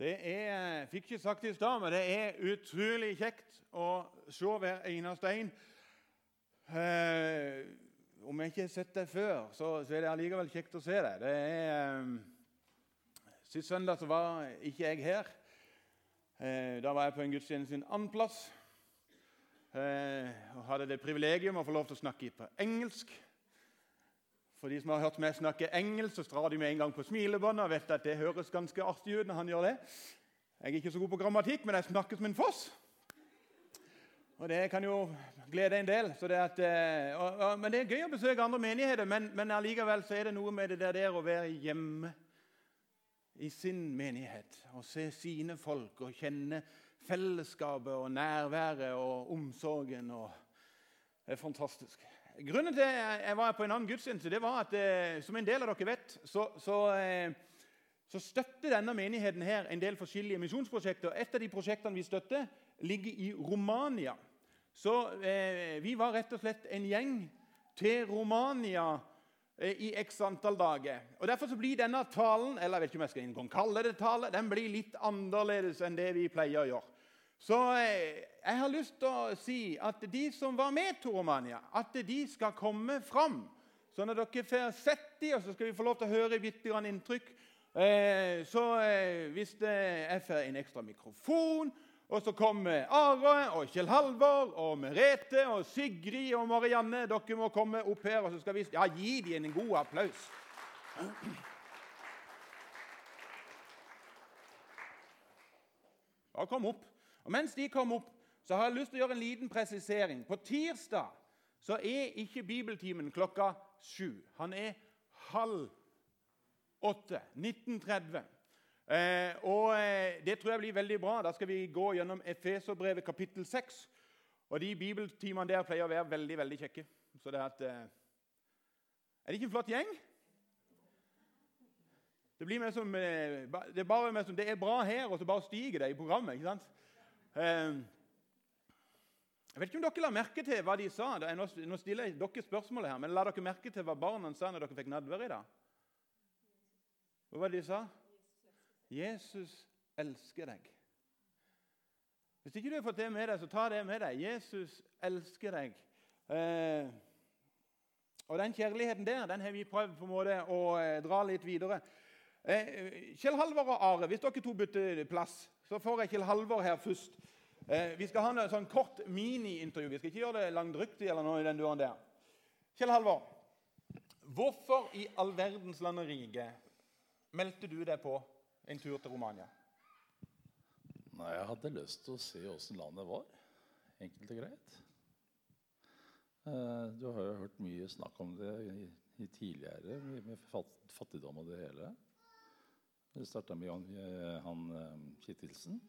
Det er, fikk ikke sagt i stad, men det er utrolig kjekt å se hver eneste en. Eh, om jeg ikke har sett deg før, så, så, er det allikevel kjekt å se deg. Det er, eh, Sist søndag så var ikke jeg her. Eh, da var jeg på en gudstjeneste en annen plass. Eh, og hadde det privilegium å få lov til å snakke på engelsk. For de som har hørt meg snakke engelsk, så strar de med en gang på smilebåndet og vet at det høres ganske artig ut når han gjør det. Jeg er ikke så god på grammatikk, men jeg snakker som en foss. Og det kan jo glede en del. Det at, eh, og, og, men det er gøy å besøke andre menigheter, men, men allikevel så er det noe med det der, der å være hjemme i sin menighet og se sine folk og kjenne fellesskapet og nærværet og omsorgen. Og det er fantastisk. Grunnen til at jeg var på en annen gudstjeneste, det var at eh, som en del av dere vet, så, så, eh, så støtter denne menigheten her en del forskjellige misjonsprosjekter. Et av de prosjektene vi støtter, ligger i Romania. Så eh, vi var rett og slett en gjeng til Romania eh, i x antall dager. Og Derfor så blir denne talen eller jeg vet ikke om jeg skal kalle det tale, den blir litt annerledes enn det vi pleier å gjøre. Så eh, jeg har lyst til å si at de som var med Toromania, Romania, at de skal komme fram. Så når dere får sett dem, og så skal vi få lov til å høre litt inntrykk. Eh, så eh, hvis jeg får en ekstra mikrofon, og så kommer Are og Kjell Halvor og Merete og Sigrid og Marianne Dere må komme opp her, og så skal vi ja, gi dem en god applaus. Ja, kom opp. Og Mens de kom opp, så har jeg lyst til å gjøre en liten presisering. På tirsdag så er ikke bibeltimen klokka sju. Han er halv åtte. 1930. Eh, og eh, Det tror jeg blir veldig bra. Da skal vi gå gjennom Efeserbrevet kapittel 6. Og De bibeltimene der pleier å være veldig veldig kjekke. Så det er, at, eh, er det ikke en flott gjeng? Det, blir mer som, eh, det, er bare som, det er bra her, og så bare stiger det i programmet. ikke sant? Ehm, jeg vet ikke om dere la merke til hva de sa. Nå stiller jeg dere spørsmålet her, men La dere merke til hva barna sa når dere fikk nadvær i dag? Hva var det de sa? Jesus elsker deg. Hvis ikke du har fått det med deg, så ta det med deg. Jesus elsker deg. Eh, og Den kjærligheten der den har vi prøvd på en måte å eh, dra litt videre. Eh, Kjell Halvor og Are, hvis dere to bytter plass så får jeg Kjell Halvor her først. Eh, vi skal ha en sånn kort mini-intervju. Vi skal ikke gjøre det langdryktig. eller noe i den duren der. Kjell Halvor, hvorfor i all verdens land og rike meldte du deg på en tur til Romania? Nei, Jeg hadde lyst til å se åssen landet var. Enkelt og greit. Eh, du har jo hørt mye snakk om det i, i tidligere, med fattigdom og det hele. Det starta med Jan, eh, han eh, Kittilsen.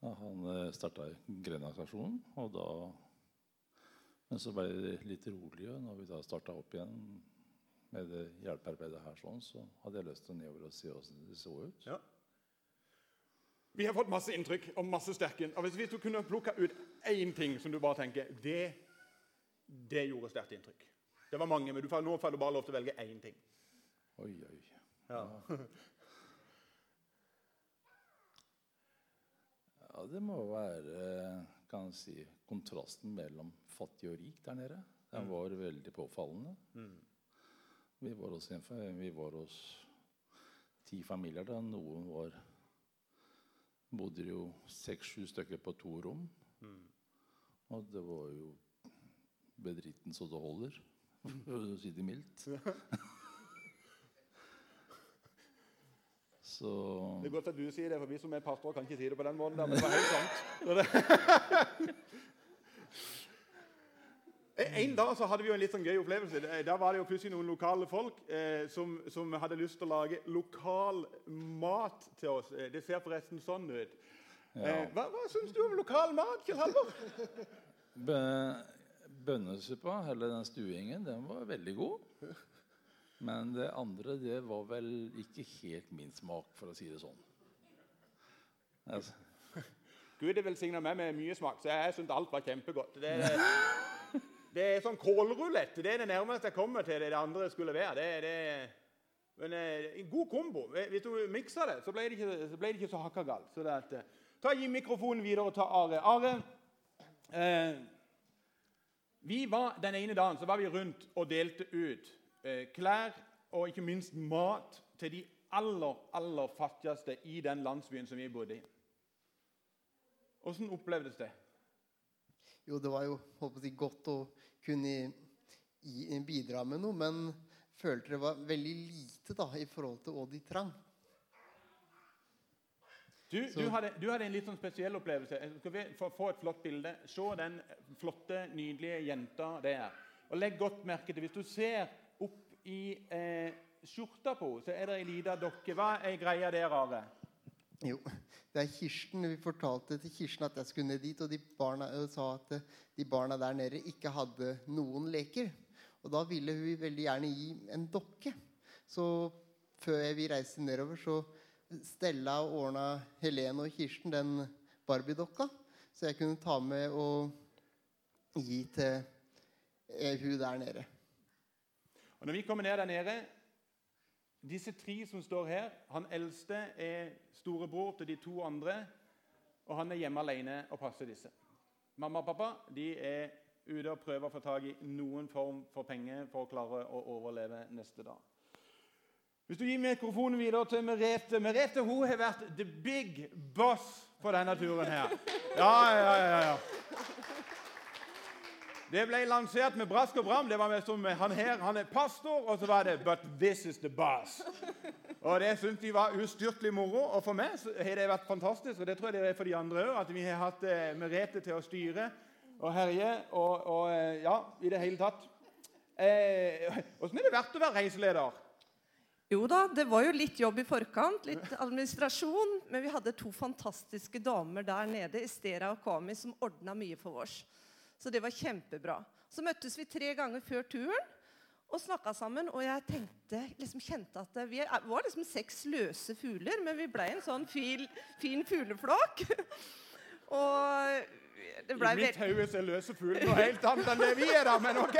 Han eh, starta Grenastasjonen. Og da Men så ble det litt roligere når vi da starta opp igjen med det hjelpearbeidet her, sånn, så hadde jeg lyst til å nedover og se hvordan det så ut. Ja. Vi har fått masse inntrykk og masse sterke og Hvis du kunne plukka ut én ting som du bare tenker det, det gjorde sterkt inntrykk. Det var mange, men du får, nå får du bare lov til å velge én ting. Oi, oi. Ja. ja, det må være kan si, kontrasten mellom fattig og rik der nede. Den mm. var veldig påfallende. Mm. Vi var hos, vi var hos ti familier. da Noen var bodde jo seks-sju stykker på to rom. Mm. Og det var jo bedritten så det holder, for å si det mildt. Så... Det er godt at du sier det, for vi som er pastorer, kan ikke si det på den måten. Der, men det var helt sant. En dag så hadde vi jo en litt sånn gøy opplevelse. Da var det jo plutselig noen lokale folk eh, som, som, hadde lyst til å lage lokal mat til oss. Eh, det ser forresten sånn ut. Ja. Eh, hva hva syns du om lokal mat, Kjell Halvor? Bønnesuppa, eller den stuingen, den var veldig god. Men det andre det var vel ikke helt min smak, for å si det sånn. Altså. Gud er velsigna meg med mye smak, så jeg syns alt var kjempegodt. Det er, det er sånn kålrulett. Det er det nærmeste jeg kommer til det, det andre skulle være. Det, det, Men eh, en god kombo. Eh, Hvis du mikser det, så ble det ikke så, ble det ikke så hakka galt. Så det at, eh, ta Gi mikrofonen videre og ta Are. Are, eh, vi var, Den ene dagen så var vi rundt og delte ut klær og ikke minst mat til de aller, aller fattigste i den landsbyen som vi bodde i. Åssen opplevdes det? Jo, det var jo håper jeg, godt å kunne bidra med noe, men følte det var veldig lite da, i forhold til hva de trang. Du, du, hadde, du hadde en litt sånn spesiell opplevelse. Skal vi få, få et flott bilde? Se den flotte, nydelige jenta der. Og legg godt merke til Hvis du ser i eh, skjorta på så er det ei lita dokke. Hva er greia der, Are? Jo, det er Kirsten. Vi fortalte til Kirsten at jeg skulle ned dit, og de barna og sa at eh, de barna der nede ikke hadde noen leker. Og da ville hun veldig gjerne gi en dokke. Så før vi reiste nedover, så Stella og ordna Helene og Kirsten den Barbie-dokka. Så jeg kunne ta med og gi til eh, hun der nede. Og når vi kommer ned der nede Disse tre som står her Han eldste er storebror til de to andre, og han er hjemme alene og passer disse. Mamma og pappa de er ute og prøver å få tak i noen form for penger for å klare å overleve neste dag. Hvis du gir mikrofonen videre til Merete Merete hun har vært the big boss på denne turen her. Ja, ja, ja, ja. Det ble lansert med brask og bram. Det var med som han her, han er pastor, og så var det 'But this is the boss'. Og Det syntes de var ustyrtelig moro. Og for meg har det vært fantastisk, og det tror jeg det er for de andre òg, at vi har hatt eh, Merete til å styre og herje og, og eh, Ja, i det hele tatt. Eh, Åssen er det verdt å være reiseleder? Jo da, det var jo litt jobb i forkant, litt administrasjon. Men vi hadde to fantastiske damer der nede, Estera og Kami, som ordna mye for oss. Så det var kjempebra. Så møttes vi tre ganger før turen og snakka sammen. Og jeg tenkte, liksom kjente at vi var liksom seks løse fugler, men vi ble en sånn fin, fin fugleflokk. og det I mitt hode er løse fugler noe helt annet enn det vi er, da, men OK.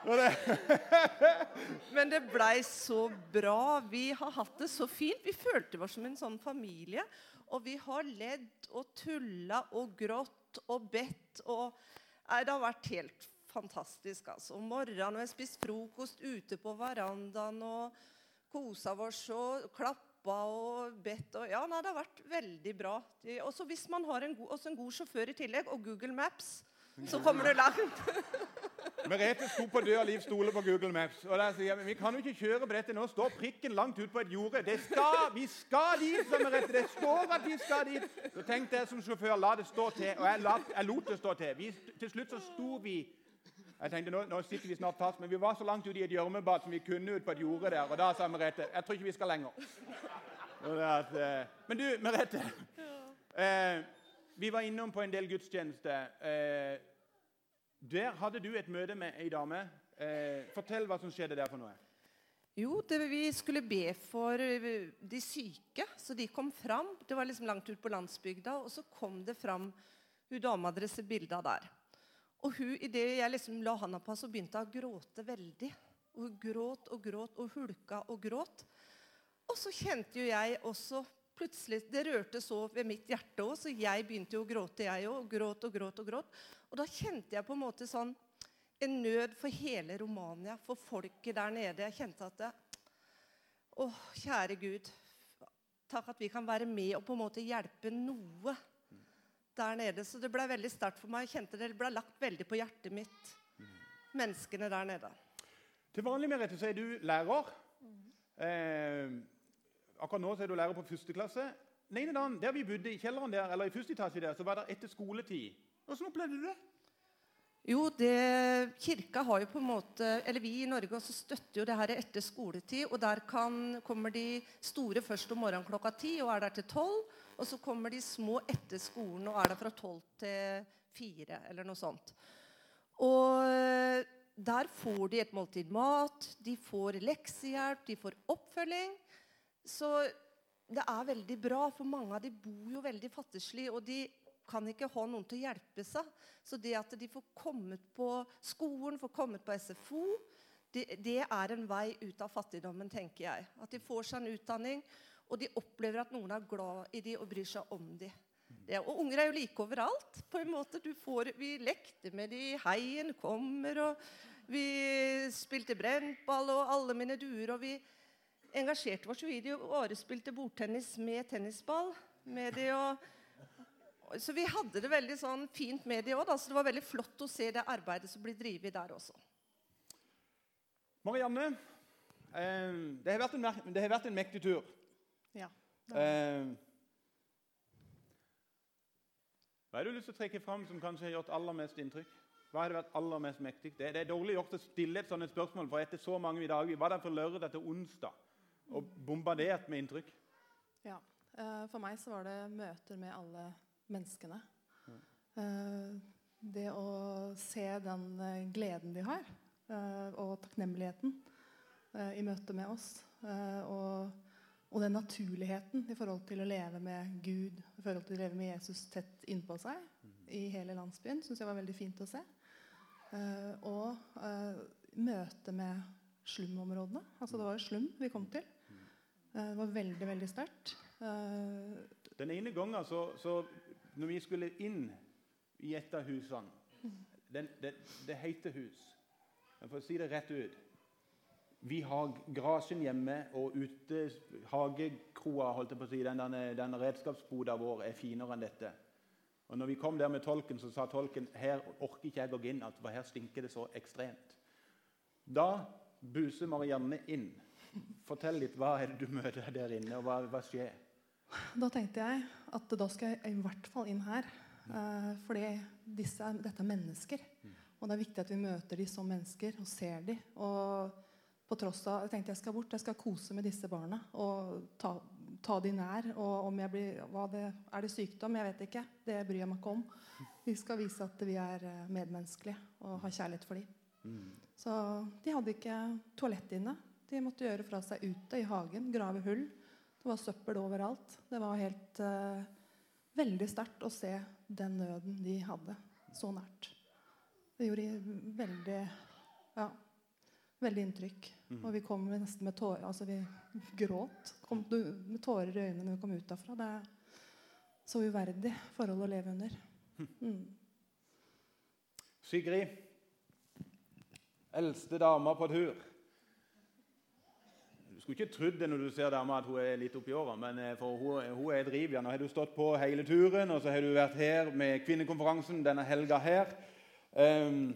Men det blei så bra. Vi har hatt det så fint. Vi følte oss som en sånn familie. Og vi har ledd og tulla og grått og bedt og Nei, det har vært helt fantastisk, altså. Om morgenen har vi spist frokost ute på verandaen og kosa oss og klappa og bedt og Ja, nei, det har vært veldig bra. Også hvis man har en, god- en god sjåfør i tillegg, og Google Maps, så kommer du langt. Merete sto på døra, Liv stoler på Google Maps. Og der sier jeg, vi kan jo ikke kjøre på dette nå. Står prikken langt ut på et jorde. Det skal, vi skal dit, sa Merete. Det står at vi skal dit. Så tenkte jeg som sjåfør, la det stå til. Og jeg, la, jeg lot det stå til. Vi, til slutt så sto vi Jeg tenkte, nå, nå sitter vi snart fast, men vi var så langt ute i et gjørmebad som vi kunne ut på et jorde der. Og da sa Merete jeg tror ikke vi skal lenger. Og det at, eh, men du, Merete. Eh, vi var innom på en del gudstjenester. Eh, der hadde du et møte med ei dame. Eh, fortell hva som skjedde der for noe. Jo, det, vi skulle be for eh, de syke, så de kom fram. Det var liksom langt ut på landsbygda, og så kom det fram hun dama deres bilde der. Og hun, idet jeg liksom la handa på henne, så begynte hun å gråte veldig. Og hun gråt og gråt og hulka og gråt. Og så kjente jo jeg også plutselig Det rørte så ved mitt hjerte òg, så jeg begynte jo å gråte, jeg òg. Gråt og gråt og gråt. Og da kjente jeg på en måte sånn en nød for hele Romania, for folket der nede. Jeg kjente at det, Å, kjære Gud. Takk at vi kan være med og på en måte hjelpe noe der nede. Så det ble veldig sterkt for meg. Jeg kjente det ble lagt veldig på hjertet mitt. Menneskene der nede. Til vanlig Merete, så er du lærer. Eh, akkurat nå så er du lærer på første klasse. Den ene dagen der vi bodde i kjelleren der, eller i første etasje der, så var det etter skoletid. Hvordan opplevde du det? Jo, det, Kirka har jo på en måte Eller vi i Norge også støtter jo det her etter skoletid. Og der kan, kommer de store først om morgenen klokka ti og er der til tolv. Og så kommer de små etter skolen og er der fra tolv til fire eller noe sånt. Og der får de et måltid mat, de får leksehjelp, de får oppfølging. Så det er veldig bra, for mange av de bor jo veldig fattigslig. Og de kan ikke ha noen til å hjelpe seg. Så det at de får kommet på skolen, får kommet på SFO, det, det er en vei ut av fattigdommen, tenker jeg. At de får seg en utdanning, og de opplever at noen er glad i dem og bryr seg om dem. Det, og unger er jo like overalt. på en måte. Får, vi lekte med de, Heien kommer, og vi spilte brentball og alle mine duer. Og vi engasjerte oss jo i det. Og Are spilte bordtennis med tennisball. med det og så vi hadde det veldig sånn fint med det òg. Så det var veldig flott å se det arbeidet som blir drevet der også. Marianne, eh, det, har en, det, har vært en, mektig tur. Ja. Eh, hva har du lyst til å trekke fram som kanskje har gjort aller mest inntrykk? Hva har det vært aller mest mektig? Det, det, er dårlig gjort å stille et sånt spørsmål, for etter så mange i dag, vi var der fra lørdag til onsdag og bombardert med inntrykk. Ja. Eh, for meg så var det møter med alle menneskene. Uh, det å se den uh, gleden de har, og takknemligheten i møte med oss. Og, og, den naturligheten i forhold til å leve med Gud, i forhold til å leve med Jesus tett innpå seg i hele landsbyen, syns jeg var veldig fint å se. og møte med slumområdene. Altså det var jo slum vi kom til. Det var veldig, veldig sterkt. Den ene gangen så, så når vi skulle inn i et av husene den, det, det heter hus. For å si det rett ut Vi har garasjen hjemme, og ute hagekroa holdt jeg på å si, den, den, den redskapsboda vår er finere enn dette. Og når vi kom der med tolken, så sa tolken her orker ikke jeg å gå inn, for her stinker det så ekstremt. Da buser Marianne inn. Fortell litt. Hva er det du møter der inne, og hva, hva skjer? Da tenkte jeg at da skal jeg i hvert fall inn her. Uh, fordi disse, dette er mennesker. Og det er viktig at vi møter dem som mennesker og ser dem. Og på tross av, jeg tenkte jeg skal bort, jeg skal kose med disse barna og ta, ta dem nær. Og om jeg blir, det, Er det sykdom? Jeg vet ikke. Det bryr jeg meg ikke om. Vi skal vise at vi er eh, medmenneskelige og har kjærlighet for dem. Mm. Så de hadde ikke toalett inne. De måtte gjøre fra seg ute i hagen. Grave hull. Det var søppel overalt. Det var helt uh, veldig sterkt å se den nøden de hadde, så nært. Det gjorde veldig ja, veldig inntrykk. Mm. Og vi kom nesten med tårer Altså, vi gråt. Kom med tårer i øynene når vi kom ut derfra. Det er så uverdig forhold å leve under. Mm. Sigrid, eldste dama på tur skulle ikke trodd det når du ser dama at hun er litt oppi åra, men eh, for hun, hun er drivjern. Nå har du stått på hele turen, og så har du vært her med kvinnekonferansen denne helga her. Um,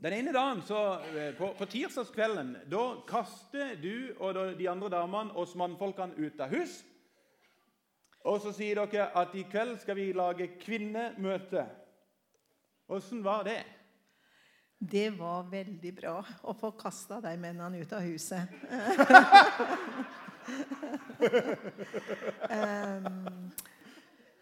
den ene dagen, så, eh, på, på tirsdagskvelden, da kaster du og de andre damene oss mannfolkene ut av hus. Og så sier dere at i kveld skal vi lage kvinnemøte. Åssen var det? Det var veldig bra å få kasta de mennene ut av huset. um,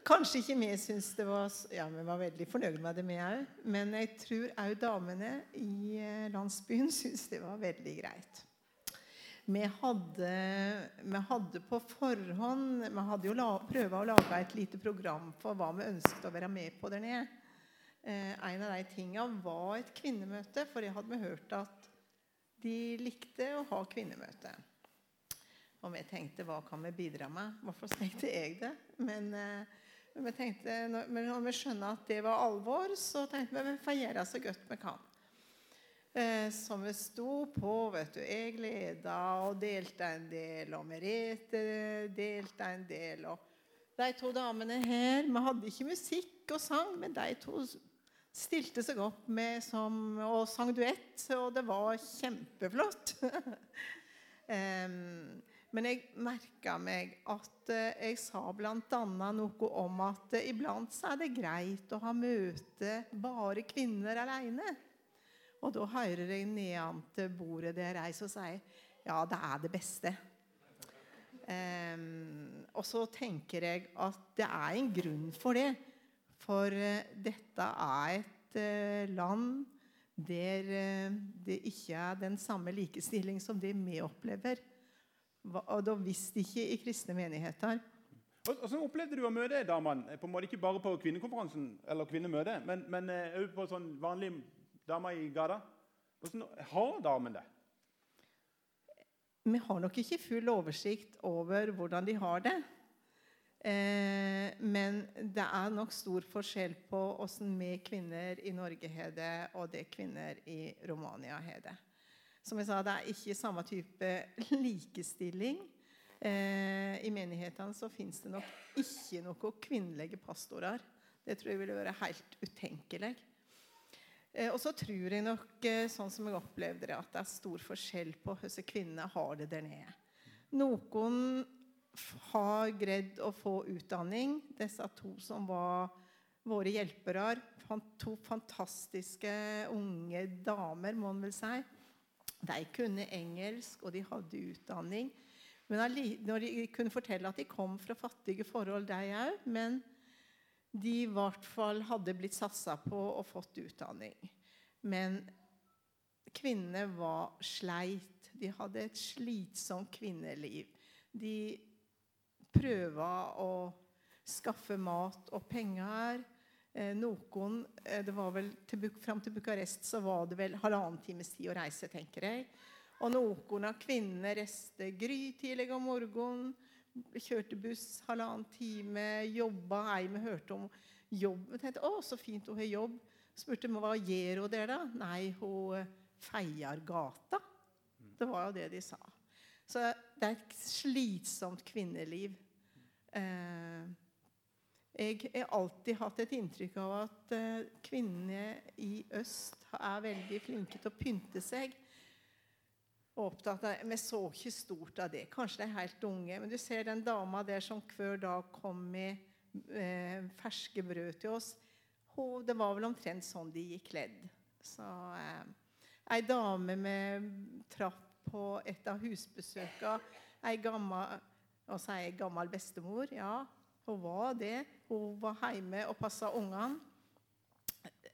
kanskje ikke vi syns det var Ja, vi var veldig fornøyd med det, vi òg. Men jeg tror òg damene i eh, landsbyen syntes det var veldig greit. Vi hadde, vi hadde på forhånd Vi hadde jo prøvd å lage et lite program for hva vi ønsket å være med på der nede. Eh, en av de tingene var et kvinnemøte, for jeg hadde hørt at de likte å ha kvinnemøte. Og vi tenkte hva kan vi bidra med? Hvorfor tenkte jeg det? Men, men, vi tenkte, når, vi skjønner at det var alvor, så tenkte vi vi får gjøre så godt vi kan. så som vi sto på. vet du, Jeg leda og delte en del, og Merete delte en del. og de to damene her Vi hadde ikke musikk og sang, men de to stilte seg opp med som, og sang duett, og det var kjempeflott. um, men jeg merka meg at uh, jeg sa bl.a. noe om at uh, iblant så er det greit å ha møte bare kvinner alene. Og da hører jeg nedan til bordet der jeg så sier ja, det er det beste. Um, og så tenker jeg at det er en grunn for det. For eh, dette er et eh, land der eh, det ikke er den samme likestilling som det vi opplever. Og da visste ikke i kristne menigheter. Hvordan opplevde du å møte damene? På en måte Ikke bare på kvinnekonferansen eller kvinnemøtet, men også på sånn vanlige damer i gata? Hvordan har damene det? vi har nok ikke full oversikt over hvordan de har det. Eh, men det er nok stor forskjell på hvordan vi kvinner i Norge har det, og det kvinner i Romania har det. Som jeg sa, det er ikke samme type likestilling. Eh, I menighetene så fins det nok ikke noen kvinnelige pastorer. Det tror jeg ville være helt utenkelig. Eh, og så tror jeg nok, sånn som jeg opplevde det, at det er stor forskjell på hvordan kvinnene har det der nede. Noen har greid å få utdanning. Disse to som var våre hjelpere. To fantastiske unge damer, må man vel si. De kunne engelsk, og de hadde utdanning. Men når de kunne fortelle at de kom fra fattige forhold, de òg. Men de i hvert fall hadde blitt satsa på og fått utdanning. Men kvinnene var sleit. De hadde et slitsomt kvinneliv. De prøve å skaffe mat og penger. Eh, noen, eh, det var vel til, Fram til Bucarest så var det vel halvannen times tid å reise, tenker jeg. Og noen av kvinnene reiste grytidlig om morgenen. Kjørte buss halvannen time, jobba. Ei hørte om jobb. Jeg tenkte, å, så fint hun har jobb. Spurte hva gjør hun der, da? Nei, hun eh, feier gata. Det var jo det de sa. Så det er et slitsomt kvinneliv. Eh, jeg har alltid hatt et inntrykk av at eh, kvinner i øst er veldig flinke til å pynte seg. Opptatt av, Vi så ikke stort av det. Kanskje de er helt unge. Men du ser den dama der som hver dag kom med eh, ferske brød til oss. Hun, det var vel omtrent sånn de gikk kledd. Så eh, Ei dame med trapp på et av husbesøkene. Ei gammel og så er jeg gammel bestemor. Ja, hun var det. Hun var hjemme og passa ungene.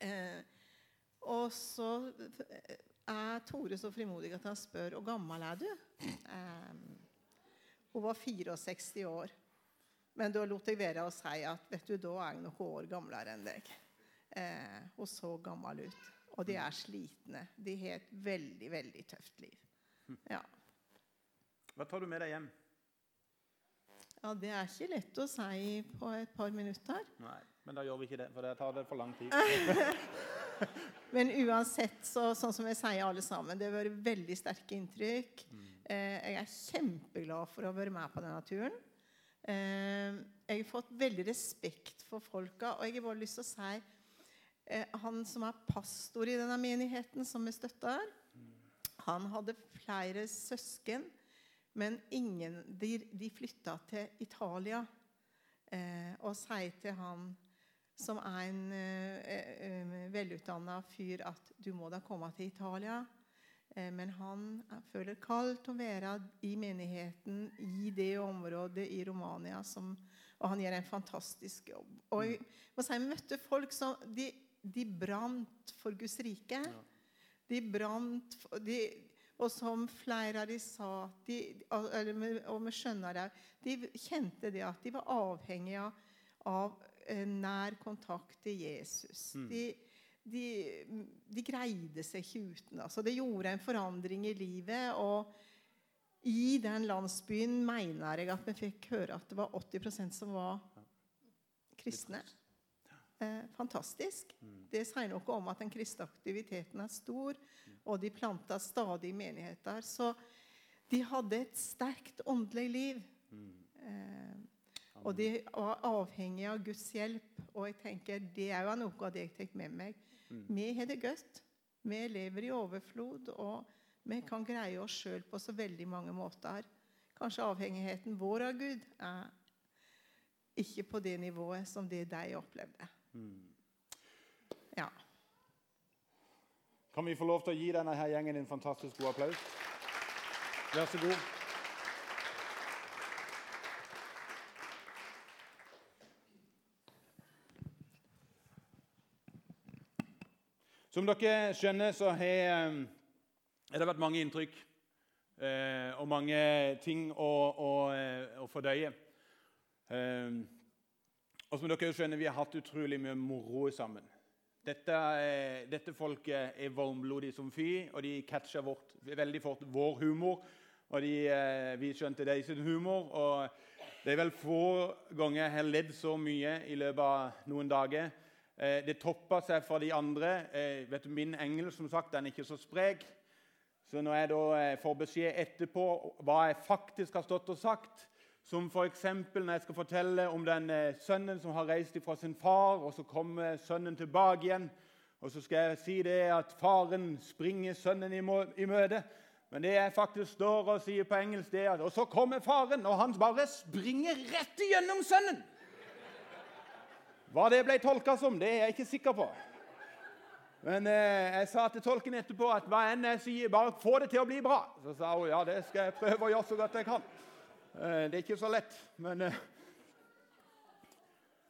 Eh, og så er Tore så frimodig at han spør hvor gammel er du eh, Hun var 64 år. Men da lot jeg være å si at vet du, da er jeg noen år gamlere enn deg. Eh, hun så gammel ut. Og de er slitne. De har et veldig, veldig tøft liv. Ja. Hva tar du med deg hjem? Ja, Det er ikke lett å si på et par minutter. Nei, men da gjør vi ikke det, for det tar det for lang tid. men uansett, så, sånn som jeg sier alle sammen, det har vært veldig sterke inntrykk. Mm. Eh, jeg er kjempeglad for å være med på denne turen. Eh, jeg har fått veldig respekt for folka, og jeg har bare lyst til å si eh, Han som er pastor i denne menigheten, som vi støtter, mm. han hadde flere søsken men ingen, de, de flytta til Italia eh, og sier til han som er en eh, eh velutdanna fyr, at du må da komme til Italia. Eh, men han føler kaldt å være i menigheten i det området i Romania. Som, og han gjør en fantastisk jobb. Og jeg må si, jeg møtte folk som de, de brant for Guds rike. De brant de, og som flere av de sa, de, og vi skjønner det, de kjente det at de var avhengige av nær kontakt til Jesus. Mm. De, de, de, greide seg ikke uten. Altså, det gjorde en forandring i livet. og i den landsbyen mener jeg at vi fikk høre at det var 80% som var kristne. Eh, fantastisk. Mm. Det sier noe om at den kristne aktiviteten er stor og de planta stadig menigheter. Så de hadde et sterkt åndelig liv. Mm. Eh, og de var avhengige av Guds hjelp. Og jeg tenker, det er jo noe av det jeg tar med meg. Mm. Vi har det godt. Vi lever i overflod, og vi kan greie oss sjøl på så veldig mange måter. Kanskje avhengigheten vår av Gud er ikke på det nivået som det de opplevde. Mm. Ja. Kan vi få lov til å gi denne her gjengen en fantastisk god applaus? Vær så god. Som dere skjønner, så har det vært mange inntrykk eh, og mange ting å, å, å fordøye. Og som dere skjønner, vi har hatt utrolig mye moro sammen. Dette, dette, folket er varmblodige som fy, og de catcher veldig fort vår humor. Og de, eh, vi skjønte sin humor. og Det er vel få ganger jeg har ledd så mye i løpet av noen dager. Eh, det toppa seg for de andre. Eh, vet du, Min engel som sagt, den er ikke så sprek. Så når jeg da får beskjed etterpå hva jeg faktisk har stått og sagt, som f.eks. når jeg skal fortelle om den eh, sønnen som har reist fra sin far, og så kommer sønnen tilbake igjen, og så skal jeg si det at faren springer sønnen i møte. Men det jeg faktisk står og sier på engelsk, det er at Og så kommer faren, og han bare springer rett igjennom sønnen! Hva det ble tolka som, det er jeg ikke sikker på. Men eh, jeg sa til tolken etterpå at hva enn jeg sier, bare få det til å bli bra. Så sa hun ja, det skal jeg prøve å gjøre så godt jeg kan. Eh, det er ikke så lett, men eh,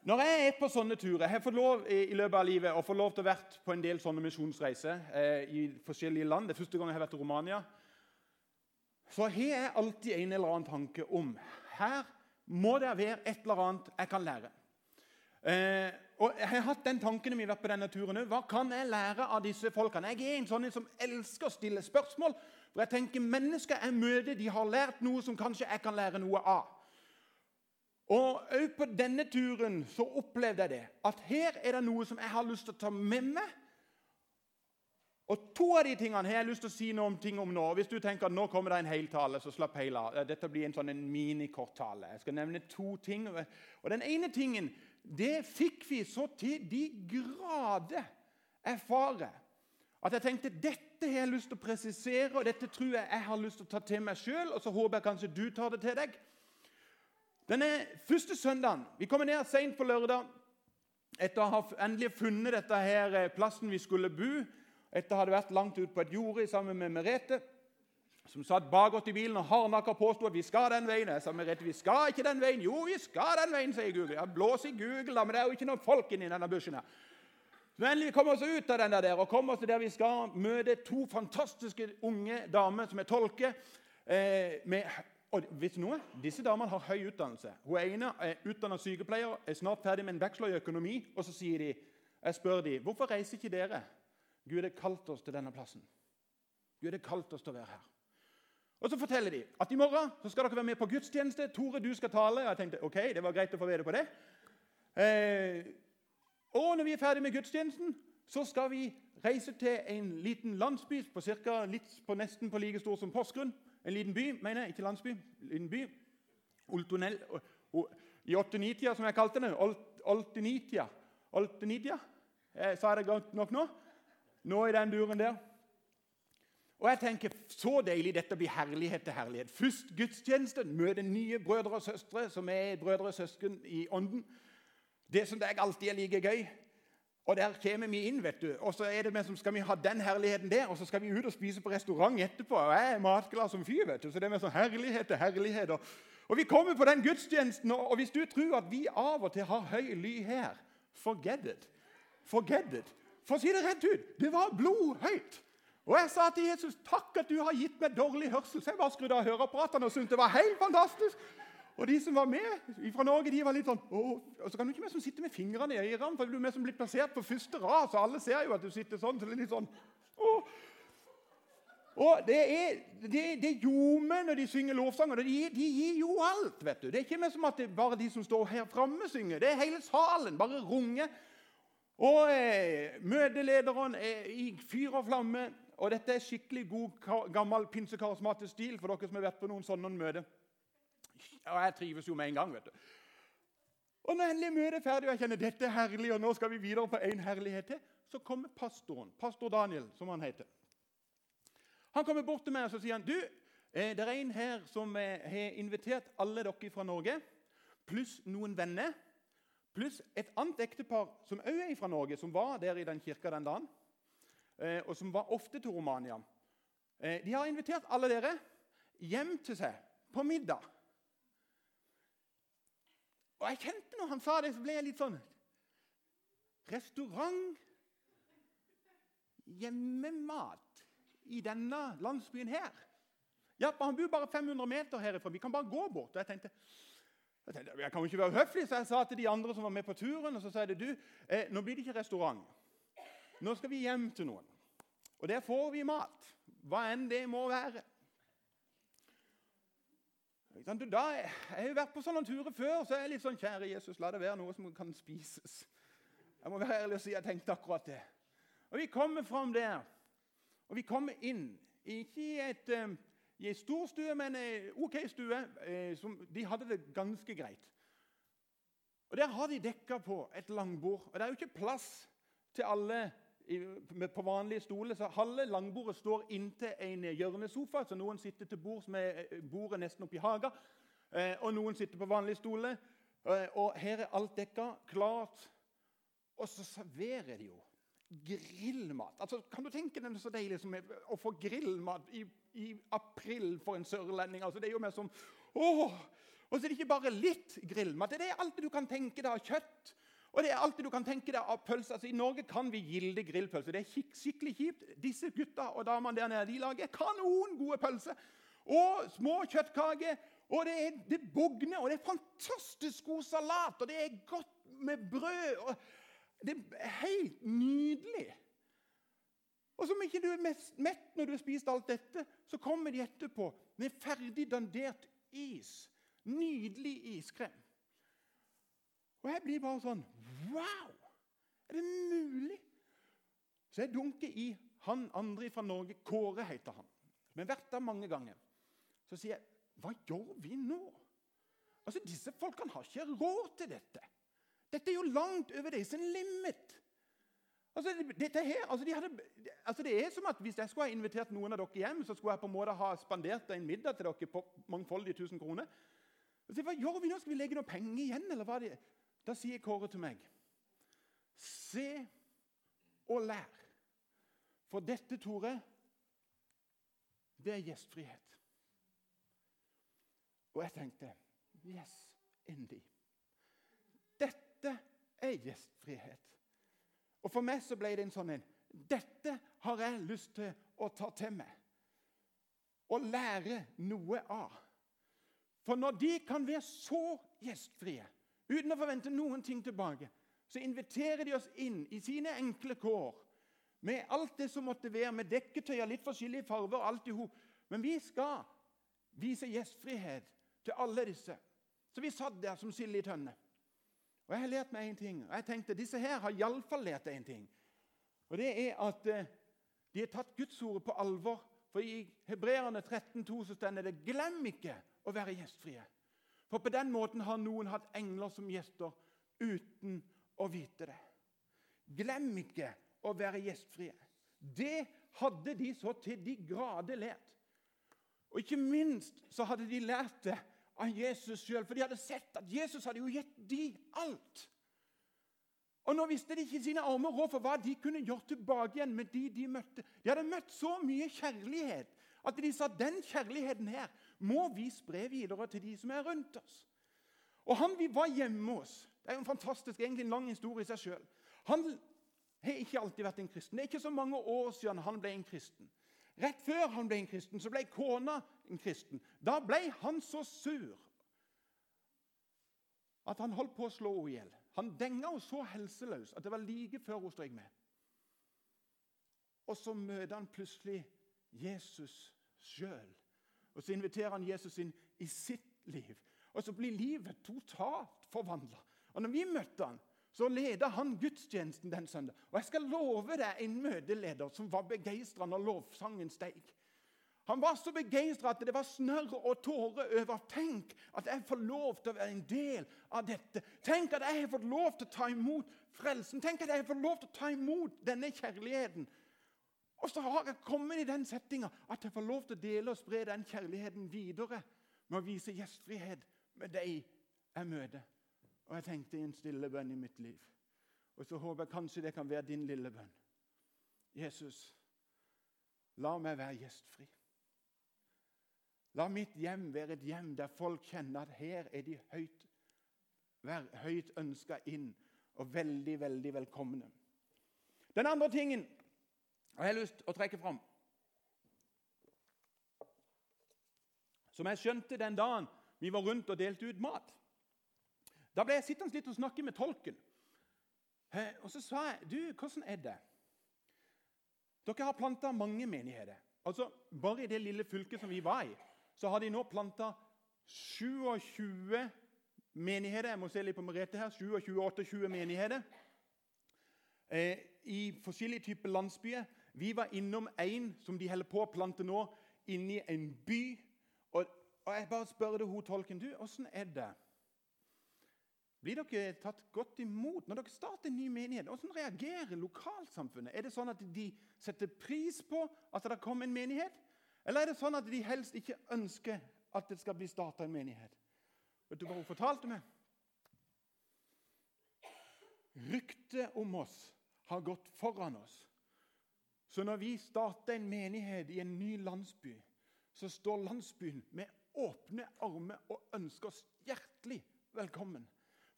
Når jeg er på sånne turer Jeg har fått lov i, løpet av livet å få lov til å være på en del sånne misjonsreiser eh, i forskjellige land. Det er første gang jeg har vært i Romania. Så har jeg alltid en eller annen tanke om her må det være et eller annet jeg kan lære. Og Jeg har hatt den tanken når på denne turen Hva kan jeg lære av disse folkene? Jeg er en sånn som elsker å stille spørsmål. For jeg tenker Mennesker jeg møter, de har lært noe som kanskje jeg kan lære noe av. Og òg på denne turen så opplevde jeg det. At her er det noe som jeg har lyst til å ta med meg. Og To av de tingene har jeg lyst til å si noe om, ting om nå. Hvis du tenker at nå kommer det en hel tale, så slapp hele av. Dette blir en sånn minikorttale. Jeg skal nevne to ting. Og Den ene tingen det fikk vi så til de grader erfare at jeg tenkte dette har jeg lyst til å presisere, og dette tror jeg jeg har lyst til å ta til meg sjøl. Og så håper jeg kanskje du tar det til deg. Denne første søndagen Vi kommer ned seint på lørdag etter å ha endelig funnet dette her eh, plassen vi skulle bo. Etter å ha vært langt ute på et jorde sammen med Merete som satt bakåt i bilen og hardnakka påsto at vi skal den veien. Jeg sa Merete, vi skal ikke den veien. Jo, vi skal den veien, sier Google. Ja, Blås i Google, da, men det er jo ikke noen folk inni denne bushen. her. Kommer vi oss ut av den der og kommer oss til der vi skal møte to fantastiske unge damer som er tolker. Eh, med, og vet noe? Disse damene har høy utdannelse. Hun ene er utdannet sykepleier, er snart ferdig med en bachelor i økonomi. Og så sier de, jeg spør de, hvorfor reiser ikke dere? Gud har kalt oss til denne plassen. Gud har kalt oss til å være her. Og Så forteller de at i morgen så skal dere være med på gudstjeneste. Tore, du skal tale. Og jeg tenkte ok, det var greit å få vite på det. Eh, og når vi er ferdig med gudstjenesten, så skal vi reise til en liten landsby på, cirka, på nesten på like stor som Porsgrunn. En liten by, mener jeg. Ikke landsby. En liten by. Oltonell, I 8-9-tida, som jeg kalte det. Oltenitia. Oltenitia. Eh, sa jeg det godt nok nå? Nå i den duren der. Og jeg tenker, Så deilig dette blir herlighet til herlighet. Først gudstjenesten, møte nye brødre og søstre som er brødre og søsken i ånden. Det som jeg alltid er like gøy. Og Der kommer vi inn, vet du. og så er det med som skal vi ha den herligheten der, og så skal vi ut og spise på restaurant etterpå. og Jeg er matglad som fyr. vet du, så det er med sånn herlighet til herlighet. Og, Vi kommer på den gudstjenesten, og, og hvis du tror at vi av og til har høy ly her Forget it. Forget it. For å si det rett ut det var blodhøyt. Og jeg sa til Jesus takk at du har gitt meg dårlig hørsel. Så jeg bare skrudde av høreapparatene og syntes det var helt fantastisk. Og de som var med fra Norge, de var litt sånn. Og så kan du ikke mer som sitte med fingrene i ørene, for du er mer som blitt plassert på første rad, så alle ser jo at du sitter sånn. så det er litt sånn, Åh. Og Det er, det, det ljomer når de synger lovsanger. De, de gir jo alt. vet du. Det er ikke mer som at det er bare de som står her framme, synger. Det er hele salen. Bare runger. Og eh, Møtelederen er i fyr og flamme. Og dette er skikkelig god, gammel pinsekarismatisk stil for dere som har vært på noen sånne møter. Og jeg trives jo med en gang. vet du. Og når endelig møtet er ferdig, og jeg kjenner dette er herlig, og nå skal vi videre på en herlighet til, så kommer pastoren, pastor Daniel, som han heter. Han kommer bort til meg og så sier han, du, eh, det er en her som eh, har invitert alle dere fra Norge, pluss noen venner, pluss et annet ektepar som òg er fra Norge, som var der i den kirka den dagen. Eh, og som var ofte til Romania. De har invitert alle dere hjem til seg på middag. Og jeg kjente Når han sa det, så ble jeg litt sånn Restaurant, hjemmemat i denne landsbyen her. Ja, Han bor bare 500 meter herifra. Vi kan bare gå bort. Og jeg tenkte, jeg tenkte, jeg kan jo ikke være høflig, så jeg sa til de andre som var med på turen, og så sa jeg du, eh, nå blir det ikke restaurant. Nå skal vi hjem til noen. Og der får vi mat, hva enn det må være. Da, jeg har jo vært på sånne turer før, så er jeg litt sånn Kjære Jesus, la det være noe som kan spises. Jeg må være ærlig og si jeg tenkte akkurat det. Og Vi kommer fram der, og vi kommer inn. Ikke i, et, eh, i en stor stue, men en OK stue. eh, Som, de hadde det ganske greit. Og Der har de dekka på et langbord. Og det er jo ikke plass til alle på vanlige stoler. Så halve langbordet står inntil en hjørnesofa, så noen sitter til bord som er bordet nesten oppi hagen. Eh, og noen sitter på vanlige stoler. Eh, og her er alt dekka, klart. Og så serverer de jo grillmat. Altså, kan du tenke deg så deilig som er å få grillmat i, i april for en sørlending? Altså, det er jo mer som åh! Og så er det ikke bare litt grillmat. Det er alt du kan tenke deg av kjøtt. Og det er alt du kan tenke deg av pølse. Altså, I Norge kan vi gilde grillpølse. Det er skikkelig kjipt. Disse gutta og damene der nede de lager kanon gode pølser. Og små kjøttkaker. Og det, er, det bugner, og det er fantastisk god salat. Og det er godt med brød. og Det er helt nydelig. Og som ikke du er mett når du har spist alt dette, så kommer de etterpå med ferdig dandert is. Nydelig iskrem. Og jeg blir bare sånn Wow! Er det mulig? Så jeg dunker i han andre fra Norge. Kåre heter han. Men vært der mange ganger. Så sier jeg, 'Hva gjør vi nå?' Altså, Disse folkene har ikke råd til dette. Dette er jo langt over deres limit. Altså, dette her, altså, de hadde, altså Det er som at hvis jeg skulle ha invitert noen av dere hjem, så skulle jeg på en måte ha spandert en middag til dere på mangfoldige tusen kroner. Så, hva gjør vi nå? Skal vi legge noe penger igjen? eller hva det Da sier Kåre til meg Se og lær. For dette, Tore, det er gjestfrihet. Og jeg tenkte Yes, endelig. Dette er gjestfrihet. Og for meg så ble det en sånn en Dette har jeg lyst til å ta til meg og lære noe av. For når de kan være så gjestfrie uten å forvente noen ting tilbake, så inviterer de oss inn i sine enkle kår med alt det som måtte være, med dekketøy av litt forskjellige farger. alt i. Men vi skal vise gjestfrihet til alle disse. Så vi satt der som sild i tønne. Og Jeg har lært meg én ting. og jeg tenkte Disse her har iallfall lært én ting. Og det er at eh, de har tatt Gudsordet på alvor. For i Hebreerne 13,2 så står det 'Glem ikke å være gjestfrie'. For på den måten har noen hatt engler som gjester uten å vite det. Glem ikke å være gjestfrie. Det hadde de så til de grader lært. Og ikke minst så hadde de lært det av Jesus sjøl, for de hadde sett at Jesus hadde jo gitt de alt. Og nå visste de ikke sine armer råd for hva de kunne gjøre tilbake igjen med de de møtte. De hadde møtt så mye kjærlighet at de sa den kjærligheten her må vi spre videre til de som er rundt oss. Og han vi var hjemme hos Det er jo en fantastisk, egentlig en lang historie i seg sjøl. Han har ikke alltid vært en kristen. Det er ikke så mange år siden han ble en kristen. Rett før han ble en kristen, så ble kona en kristen. Da ble han så sur at han holdt på å slå henne i hjel. Han denga henne så helseløs at det var like før hun strøk med. Og så møter han plutselig Jesus sjøl. Og så inviterer han Jesus inn i sitt liv. Og så blir livet totalt forvandla. Og når vi møtte han, så leda han gudstjenesten den søndag. Og jeg skal love deg en møteleder som var begeistra når lovsangen steig. Han var så begeistra at det var snørr og tårer over. Tenk at jeg får lov til å være en del av dette. Tenk at jeg har fått lov til å ta imot frelsen. Tenk at jeg har fått lov til å ta imot denne kjærligheten. Og så har jeg kommet i den settinga at jeg får lov til å dele og spre den kjærligheten videre med å vise gjestfrihet med deg jeg møter. Og jeg tenkte i en stille bønn i mitt liv. Og så håper jeg kanskje det kan være din lille bønn. Jesus, la meg være gjestfri. La mitt hjem være et hjem der folk kjenner at her er de høyt, høyt ønska inn og veldig, veldig velkomne. Den andre tingen jeg har lyst til å trekke fram, som jeg skjønte den dagen vi var rundt og delte ut mat Da ble jeg sittende litt og snakke med tolken. Og så sa jeg du, hvordan er det? Dere har planta mange menigheter. Altså, Bare i det lille fylket som vi var i, så har de nå planta 27 menigheter. Jeg må se litt på Merete her. 27-28 menigheter eh, i forskjellige typer landsbyer. Vi var innom en som de holder på å plante nå, inni en by. Og, og jeg bare spør hun tolken du, åssen er det? Blir dere tatt godt imot når dere starter en ny menighet? Hvordan reagerer lokalsamfunnet? Er det sånn at de setter pris på at det kommer en menighet? Eller er det sånn at de helst ikke ønsker at det skal bli starta en menighet? Vet du hva hun fortalte meg? Ryktet om oss har gått foran oss. Så når vi starter en menighet i en ny landsby, så står landsbyen med åpne armer og ønsker oss hjertelig velkommen.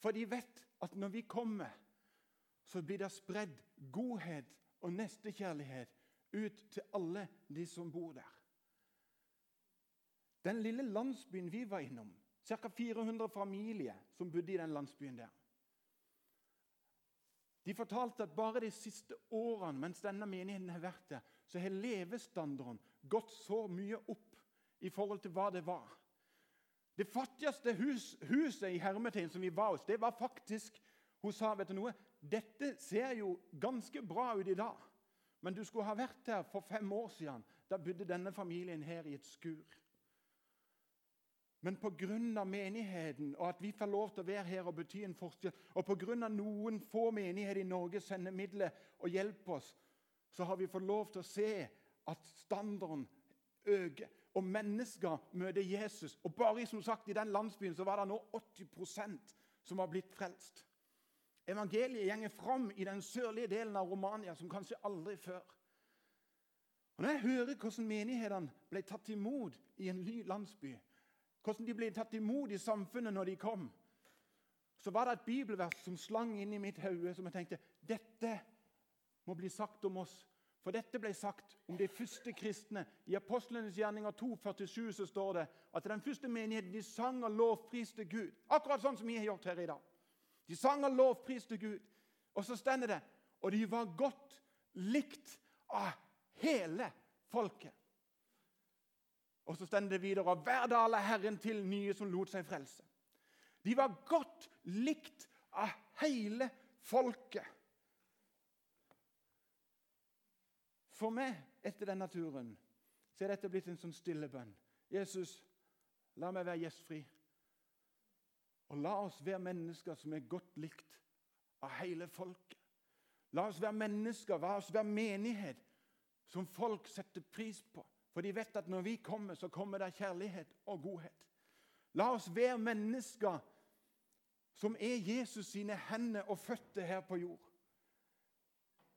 For de vet at når vi kommer, så blir det spredd godhet og nestekjærlighet ut til alle de som bor der. Den lille landsbyen vi var innom, ca. 400 familier som bodde i den landsbyen der. De fortalte at bare de siste årene mens denne menigheten har vært der, så har levestandarden gått så mye opp i forhold til hva det var. Det fattigste hus, huset i Hermetegn som vi var hos, det var faktisk Hun sa vet du noe, dette ser jo ganske bra ut i dag, men du skulle ha vært her for fem år siden. Da bodde denne familien her i et skur. Men pga. menigheten og at vi får lov til å være her og bety en forskjell, og pga. noen få menigheter i Norge sender midler og hjelper oss, så har vi fått lov til å se at standarden øker og mennesker møter Jesus. Og bare som sagt, I den landsbyen så var det nå 80% som var blitt frelst. Evangeliet gjenger fram i den sørlige delen av Romania som kanskje aldri før. Og Når jeg hører hvordan menighetene ble tatt imot i en ny landsby, hvordan de ble tatt imot i samfunnet når de kom, så var det et bibelvers som slang inn i mitt hode, som jeg tenkte dette må bli sagt om oss for dette ble sagt om de første kristne. I Apostlenes gjerninger 2,47 så står det at den første menigheten de sang og lovpriste Gud. Akkurat sånn som vi har gjort her i dag. De sang og lovpriste Gud. Og så stender det og de var godt likt av hele folket. Og så stender det videre hver dag er Herren til nye som lot seg frelse. De var godt likt av hele folket. For meg, etter denne turen, så er dette blitt en sånn stille bønn. Jesus, la meg være gjestfri. Og la oss være mennesker som er godt likt av hele folket. La oss være mennesker, la oss være menighet som folk setter pris på. For de vet at når vi kommer, så kommer det kjærlighet og godhet. La oss være mennesker som er Jesus sine hender og føtter her på jord.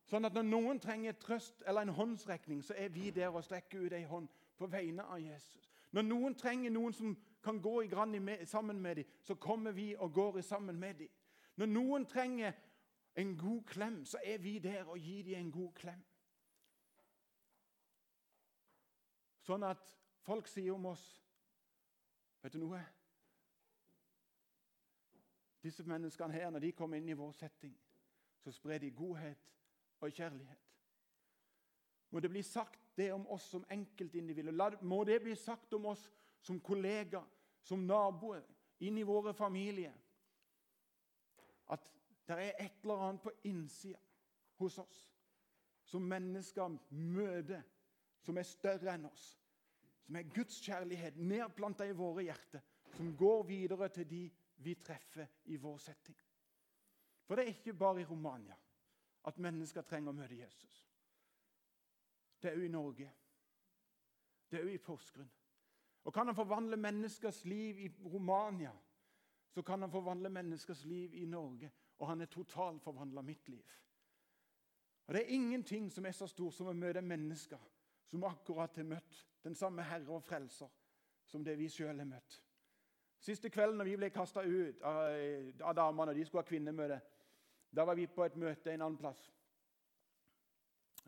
Sånn at når noen trenger trøst eller en håndsrekning, så er vi der og strekker ut ei hånd på vegne av Jesus. Når noen trenger noen som kan gå i grann sammen med dem, så kommer vi og går sammen med dem. Når noen trenger en god klem, så er vi der og gir dem en god klem. Sånn at folk sier om oss Vet du noe? Disse menneskene her, når de kommer inn i vår setting, så sprer de godhet og kjærlighet. Må det bli sagt det om oss som enkeltindivider. Må det bli sagt om oss som kollegaer, som naboer, inn i våre familier. At det er et eller annet på innsida hos oss som mennesker møter, som er større enn oss. Som er Guds kjærlighet nedplanta i våre hjerter, som går videre til de vi treffer i vår setting. For det er ikke bare i Romania at mennesker trenger å møte Jesus. Det er òg i Norge. Det er òg i Porsgrunn. Og kan han forvandle menneskers liv i Romania, så kan han forvandle menneskers liv i Norge. Og han er totalt forvandla mitt liv. Og Det er ingenting som er så stort som å møte mennesker som akkurat har møtt den samme Herre og Frelser som det vi sjøl har møtt. Siste kvelden når vi ble kasta ut av, av damene, og de skulle ha kvinnemøte, da var vi på et møte en annen plass.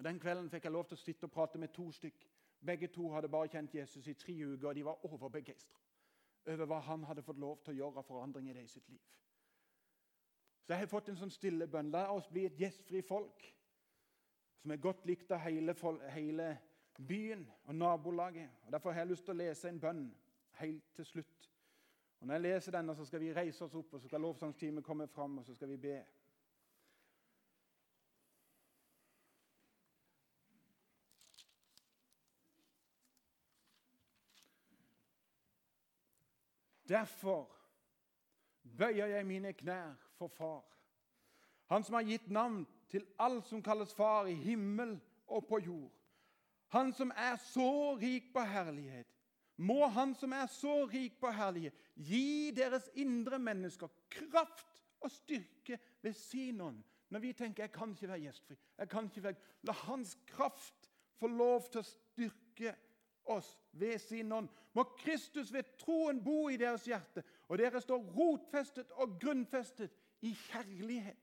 Den kvelden fikk jeg lov til å sitte og prate med to stykk. Begge to hadde bare kjent Jesus i tre uker, og de var overbegeistra over hva han hadde fått lov til å gjøre av forandring i det i sitt liv. Så jeg har fått en sånn stille bønn. La oss bli et gjestfri folk som er godt likt av hele, hele byen og nabolaget. Og Derfor har jeg lyst til å lese en bønn helt til slutt. Og Når jeg leser denne, så skal vi reise oss opp, og så skal lovsangsteamet komme fram, og så skal vi be. Derfor bøyer jeg mine knær for Far. Han som har gitt navn til alt som kalles far i himmel og på jord. Han som er så rik på herlighet. Må Han som er så rik på herlighet, gi deres indre mennesker kraft og styrke ved sin ånd. Når vi tenker 'jeg kan ikke være gjestfri', jeg kan ikke være... la Hans kraft få lov til å styrke oss ved sin ånd. Må Kristus ved troen bo i deres hjerte, og dere står rotfestet og grunnfestet i kjærlighet.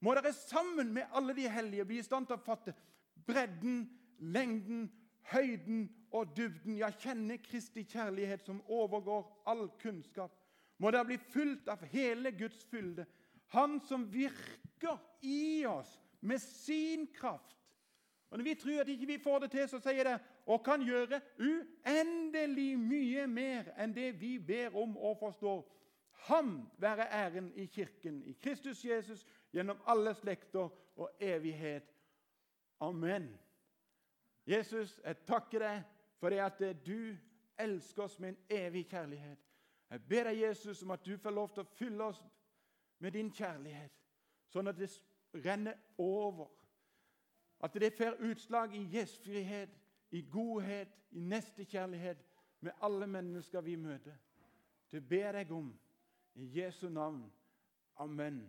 Må dere sammen med alle de hellige bli i stand til å fatte bredden, lengden, høyden og dybden. Ja, kjenne Kristi kjærlighet som overgår all kunnskap. Må dere bli fylt av hele Guds fylde. Han som virker i oss med sin kraft. Og Når vi tror at ikke vi får det til, så sier det og kan gjøre uendelig mye mer enn det vi ber om og forstår. Ham være æren i Kirken, i Kristus Jesus, gjennom alle slekter og evighet. Amen. Jesus, jeg takker deg for det at du elsker oss med en evig kjærlighet. Jeg ber deg, Jesus, om at du får lov til å fylle oss med din kjærlighet, sånn at det renner over. At det får utslag i gjestfrihet, i godhet, i nestekjærlighet med alle mennesker vi møter. Det ber jeg om i Jesu navn. Amen.